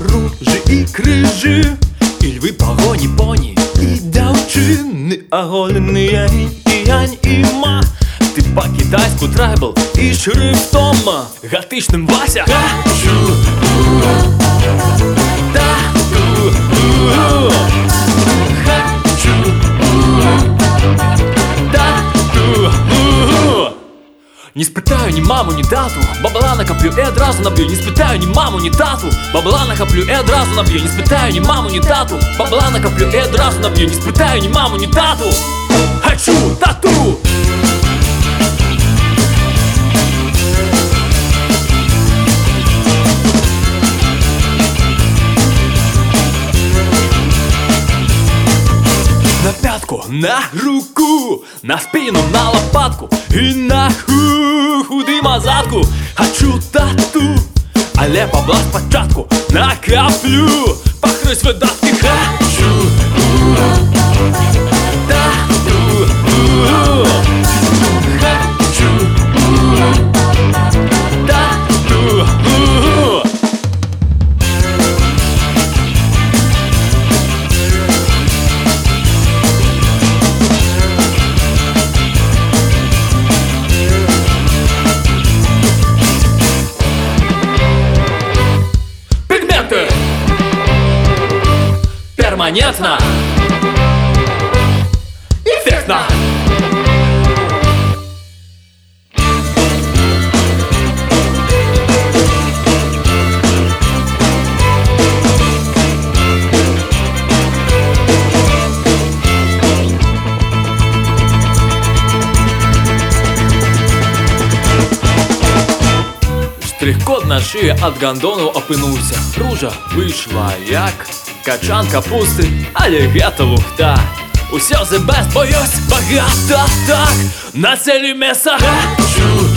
Ружі і крижі, і льви погоні поні, і дівчини оголені і янь і ма. Ти по-китайську трайбл і шрифтом гатичним Вася. Хачу, Не спитаю ні маму, ні тату, бабла накоплю і одразу наб'ю, не спитаю ні маму, ні тату, бабла накоплю і одразу наб'ю, не спитаю ні маму, ні тату, бабла накоплю і одразу наб'ю, не спитаю ні маму, ні тату. Хочу тату! Пятку, на руку, на спину, на лопатку І на хуху дима задку Хочу тату, але бабла спочатку Накаплю, пахнуть видатки. Хочу Перманентно Эффектно Штрих-код на шиї від гандону опинувся. Ружа вийшла як качан капусти, але гета лухта. The best, боюсь багато так на цілі Хочу